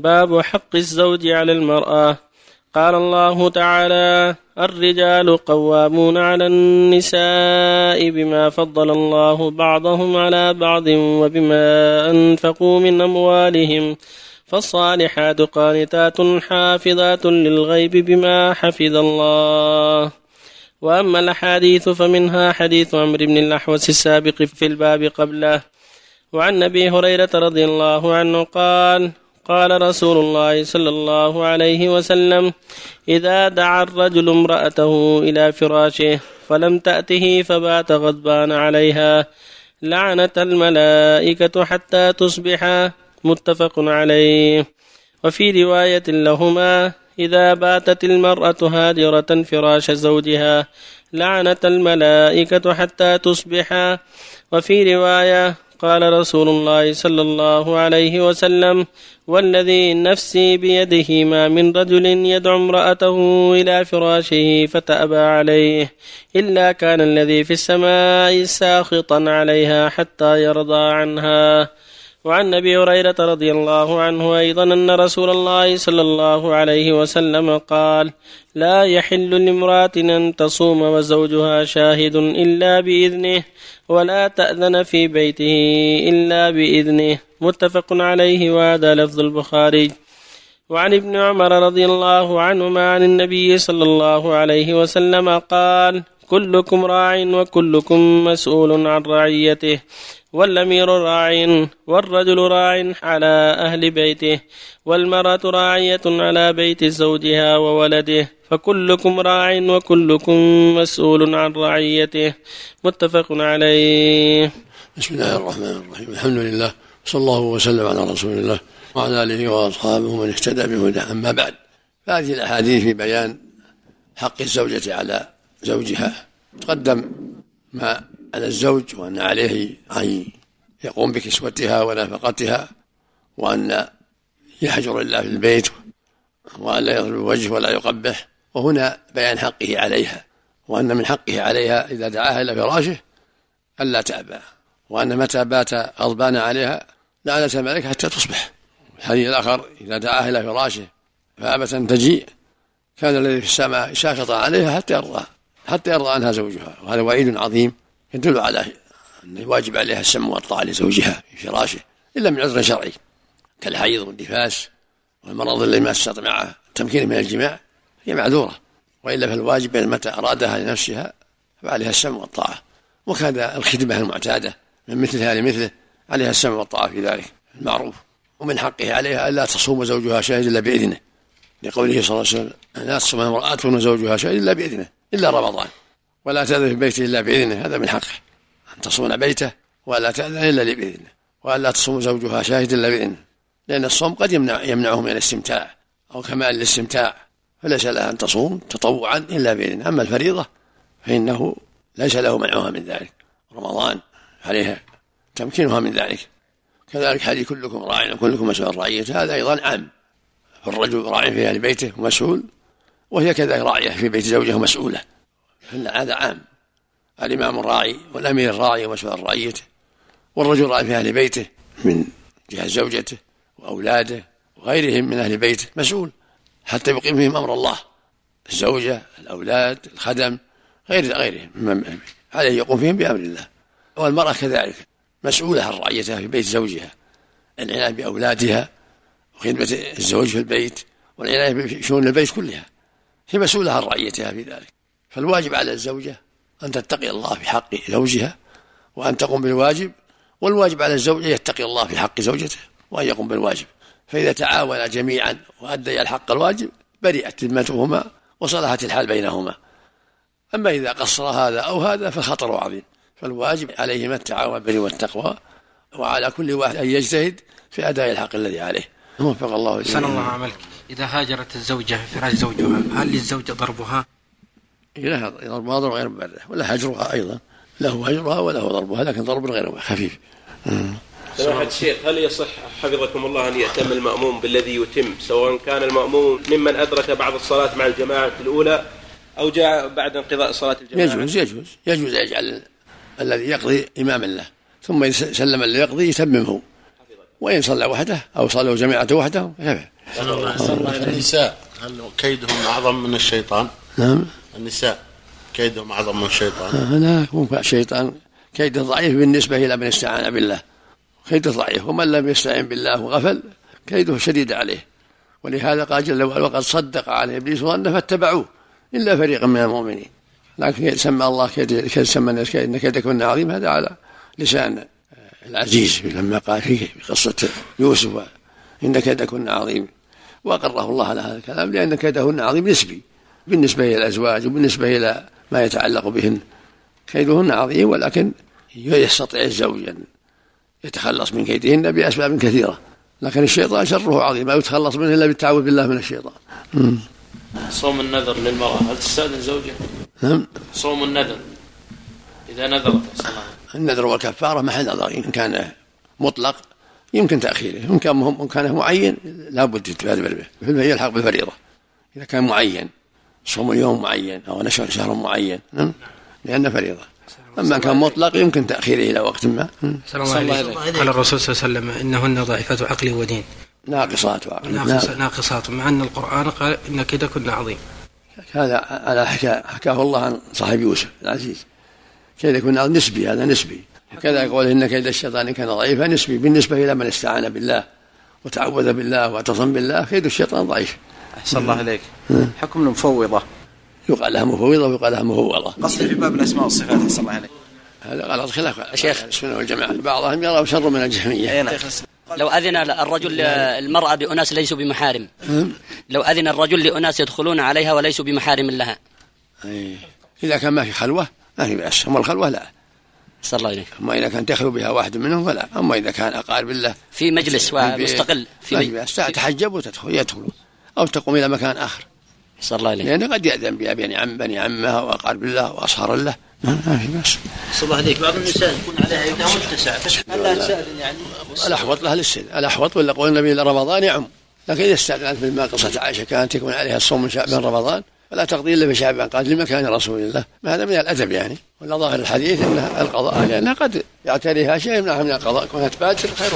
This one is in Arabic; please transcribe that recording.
باب حق الزوج على المرأة. قال الله تعالى الرجال قوامون على النساء بما فضل الله بعضهم على بعض وبما أنفقوا من أموالهم. فالصالحات قانتات حافظات للغيب بما حفظ الله. وأما الأحاديث فمنها حديث عمرو بن الأحوس السابق في الباب قبله. وعن أبي هريرة رضي الله عنه قال قال رسول الله صلى الله عليه وسلم إذا دعا الرجل امرأته إلى فراشه فلم تأته فبات غضبان عليها. لعنت الملائكة حتى تصبح متفق عليه. وفي رواية لهما إذا باتت المرأة هاجرة فراش زوجها لعنت الملائكة حتى تصبح. وفي رواية قال رسول الله صلى الله عليه وسلم والذي نفسي بيده ما من رجل يدعو امرأته إلى فراشه فتأبى عليه إلا كان الذي في السماء ساخطا عليها حتى يرضى عنها. وعن أبي هريرة رضي الله عنه أيضا أن رسول الله صلى الله عليه وسلم قال لا يحل لامرأة أن تصوم وزوجها شاهد إلا بإذنه ولا تأذن في بيته إلا بإذنه. متفق عليه وهذا لفظ البخاري. وعن ابن عمر رضي الله عنهما عن النبي صلى الله عليه وسلم قال كلكم راع وكلكم مسؤول عن رعيته. والأمير راع والرجل راع على أهل بيته والمرأة راعية على بيت زوجها وولده فكلكم راع وكلكم مسؤول عن رعيته. متفق عليه. بسم الله الرحمن الرحيم. الحمد لله صلى الله وسلم على رسول الله وعلى آله وأصحابه من اهتدى بهداه. أما بعد فهذه الأحاديث في بيان حق الزوجة على زوجها. تقدم ما على الزوج وأن عليه أن يقوم بكسوتها ونفقتها وأن يحجر الله في البيت وأن لا يضرب وجهه ولا يقبح. وهنا بيان حقه عليها وأن من حقه عليها إذا دعاها إلى فراشه ألا تأبى وأن متى بات غضبان عليها لعنة الملائكة حتى تصبح. الحديث الآخر إذا دعاها إلى فراشه فأبت أن تجيء كان الذي في السماء ساخطا عليها حتى يرضى حتى يرضى عنها زوجها. وهذا وعيد عظيم يدل على أن الواجب عليها السم والطاعة لزوجها في فراشه إلا من عذر شرعي كالحيض والنفاس والمرض الذي ما استطاع التمكين من الجماع هي معذورة. وإلا فالواجب متى أرادها لنفسها فعليها السم والطاعة وكذا الخدمة المعتادة من مثلها لمثله عليها السم والطاعة في ذلك المعروف. ومن حقه عليها ألا تصوم زوجها شاهد إلا بإذنه. لقوله صلى الله عليه وسلم لا تصوم امرأة وزوجها شاهد إلا بإذنه إلا رمضان. ولا تأذن في بيته إلا بإذنه. هذا من حقه. أن تصون بيته ولا تأذن إلا بإذنه وألا تصوم زوجها شاهد إلا بإذنه. لأن الصوم قد يمنع يمنعه من الاستمتاع. أو كمال الاستمتاع فليس لها أن تصوم تطوعا إلا بإذنه. أما الفريضة فإنه ليس له منعها من ذلك. رمضان عليها تمكينها من ذلك. كذلك حديث كلكم راع وكلكم مسؤول رعيته. هذا أيضا عام. فالرجل راع في أهل بيته ومسؤول وهي كذلك راعية في بيت زوجها مسؤولة. هذا عام. الإمام الراعي والأمير الراعي ومسؤول رعيته والرجل راعي في أهل بيته من جهة زوجته وأولاده وغيرهم من أهل بيته مسؤول حتى يقيم فيهم أمر الله. الزوجة الأولاد الخدم غير غيرهم. عليه يقوم فيهم بأمر الله. والمرأة كذلك مسؤولة عن رعيتها في بيت زوجها. العناية بأولادها وخدمة الزوج في البيت والعناية بشؤون البيت كلها. هي مسؤولة عن رعيتها في ذلك. فالواجب على الزوجة أن تتقي الله في حق زوجها وأن تقوم بالواجب والواجب على الزوج أن يتقي الله في حق زوجته وأن يقوم بالواجب. فإذا تعاونا جميعا وأديا الحق الواجب برئت ذمتهما وصلحت الحال بينهما. أما إذا قصر هذا أو هذا فخطر عظيم. فالواجب عليهما التعاون بالبر والتقوى وعلى كل واحد أن يجتهد في أداء الحق الذي عليه. وفق الله سن الله عملك. إذا هاجرت الزوجة فراش زوجها هل للزوج ضربها؟ لها ضربها ضرب غير مبرح ولا هجرها أيضا له هجرها وله ضربها لكن ضرب غير خفيف. سماحة الشيخ هل يصح حفظكم الله أن يأتم المأموم بالذي يتم؟ سواء كان المأموم ممن أدرك بعض الصلاة مع الجماعة الأولى أو جاء بعد انقضاء صلاة الجماعة. يجوز يجوز يجوز يجعل الذي يقضي إماما له ثم سلم اللي يقضي يتممه. وإن صلى وحده أو صلوا جماعة وحده كفى النساء هل كيدهم أعظم من الشيطان؟ نعم. النساء كيدهم أعظم من الشيطان. هناك ممكن الشيطان كيد ضعيف بالنسبة إلى من استعان بالله. كيده ضعيف ومن لم يستعن بالله وغفل كيده شديد عليه. ولهذا قال جل وعلا وقد صدق عليه إبليس ظنه فاتبعوه إلا فريقا من المؤمنين. لكن سمى الله كيد سمى الناس إن كيد كنا عظيم هذا على لسان العزيز لما قال في قصة يوسف إن كيد كنا عظيم. وأقره الله على هذا الكلام لأن كيدهن عظيم نسبي. بالنسبة إلى الأزواج وبالنسبة إلى ما يتعلق بهن. كيدهن عظيم ولكن يستطيع الزوج ان يتخلص من كيدهن بأسباب كثيرة. لكن الشيطان شره عظيم ما يتخلص منه إلا بالتعوذ بالله من الشيطان. صوم النذر للمرأة هل تستأذن زوجها؟ نعم. صوم النذر إذا نذرت النذر والكفارة محل نظر إن كان مطلق يمكن تأخيره إن كان إن كان معين لابد تبادر به. يلحق بالفريضة. إذا كان معين صوم يوم معين أو نشر شهر معين نعم لأنه فريضة. أما كان مطلق يمكن تأخيره إلى وقت ما صلى الله عليه قال الرسول صلى الله عليه وسلم إنهن ضعيفة عقل ودين. ناقصات ناقص ناقصات مع أن القرآن قال إن كيدكن عظيم. هذا على حكى حكاه الله عن صاحب يوسف العزيز. كيدكن نسبي هذا نسبي. كذا يقول إن كيد الشيطان كان ضعيفا نسبي. بالنسبة إلى من استعان بالله وتعوذ بالله واعتصم بالله كيد الشيطان ضعيف. أحسن الله إليك. حكم المفوضة. يقال لها مفوضة ويقال لها مفوضة قصدي في باب الأسماء والصفات أحسن الله عليك هذا غلط خلاف شيخ السنة والجماعة. بعضهم يرى شر من الجهمية. نعم. لو أذن الرجل المرأة بأناس ليسوا بمحارم. لو أذن الرجل لأناس يدخلون عليها وليسوا بمحارم لها. أي. إذا كان ما في خلوة ما في بأس. أما الخلوة لا. صلى الله عليه أما إذا كان تخلو بها واحد منهم فلا. أما إذا كان أقارب الله في مجلس ومستقل. في ما في بأس. تحجب وتدخل يدخل أو تقوم إلى مكان آخر. صلى الله عليه. لأنه قد يأذن بها بني عم بني عمها وأقارب الله وأصهر له ما في بأس. صلى الله عليك. بعض النساء يكون عليها يدها متسعة لها يعني؟ الأحوط لها للسن الأحوط ولا قول النبي رمضان يعم. لكن إذا استأذنت مثل ما قصة عائشة كانت يكون عليها الصوم من شعبان رمضان فلا تقضي إلا بشعبان قال لمكان رسول الله. هذا من الأدب يعني. ولا ظاهر الحديث أنها القضاء لأنها قد يعتريها شيء يمنعها من القضاء. كونها تبادر خير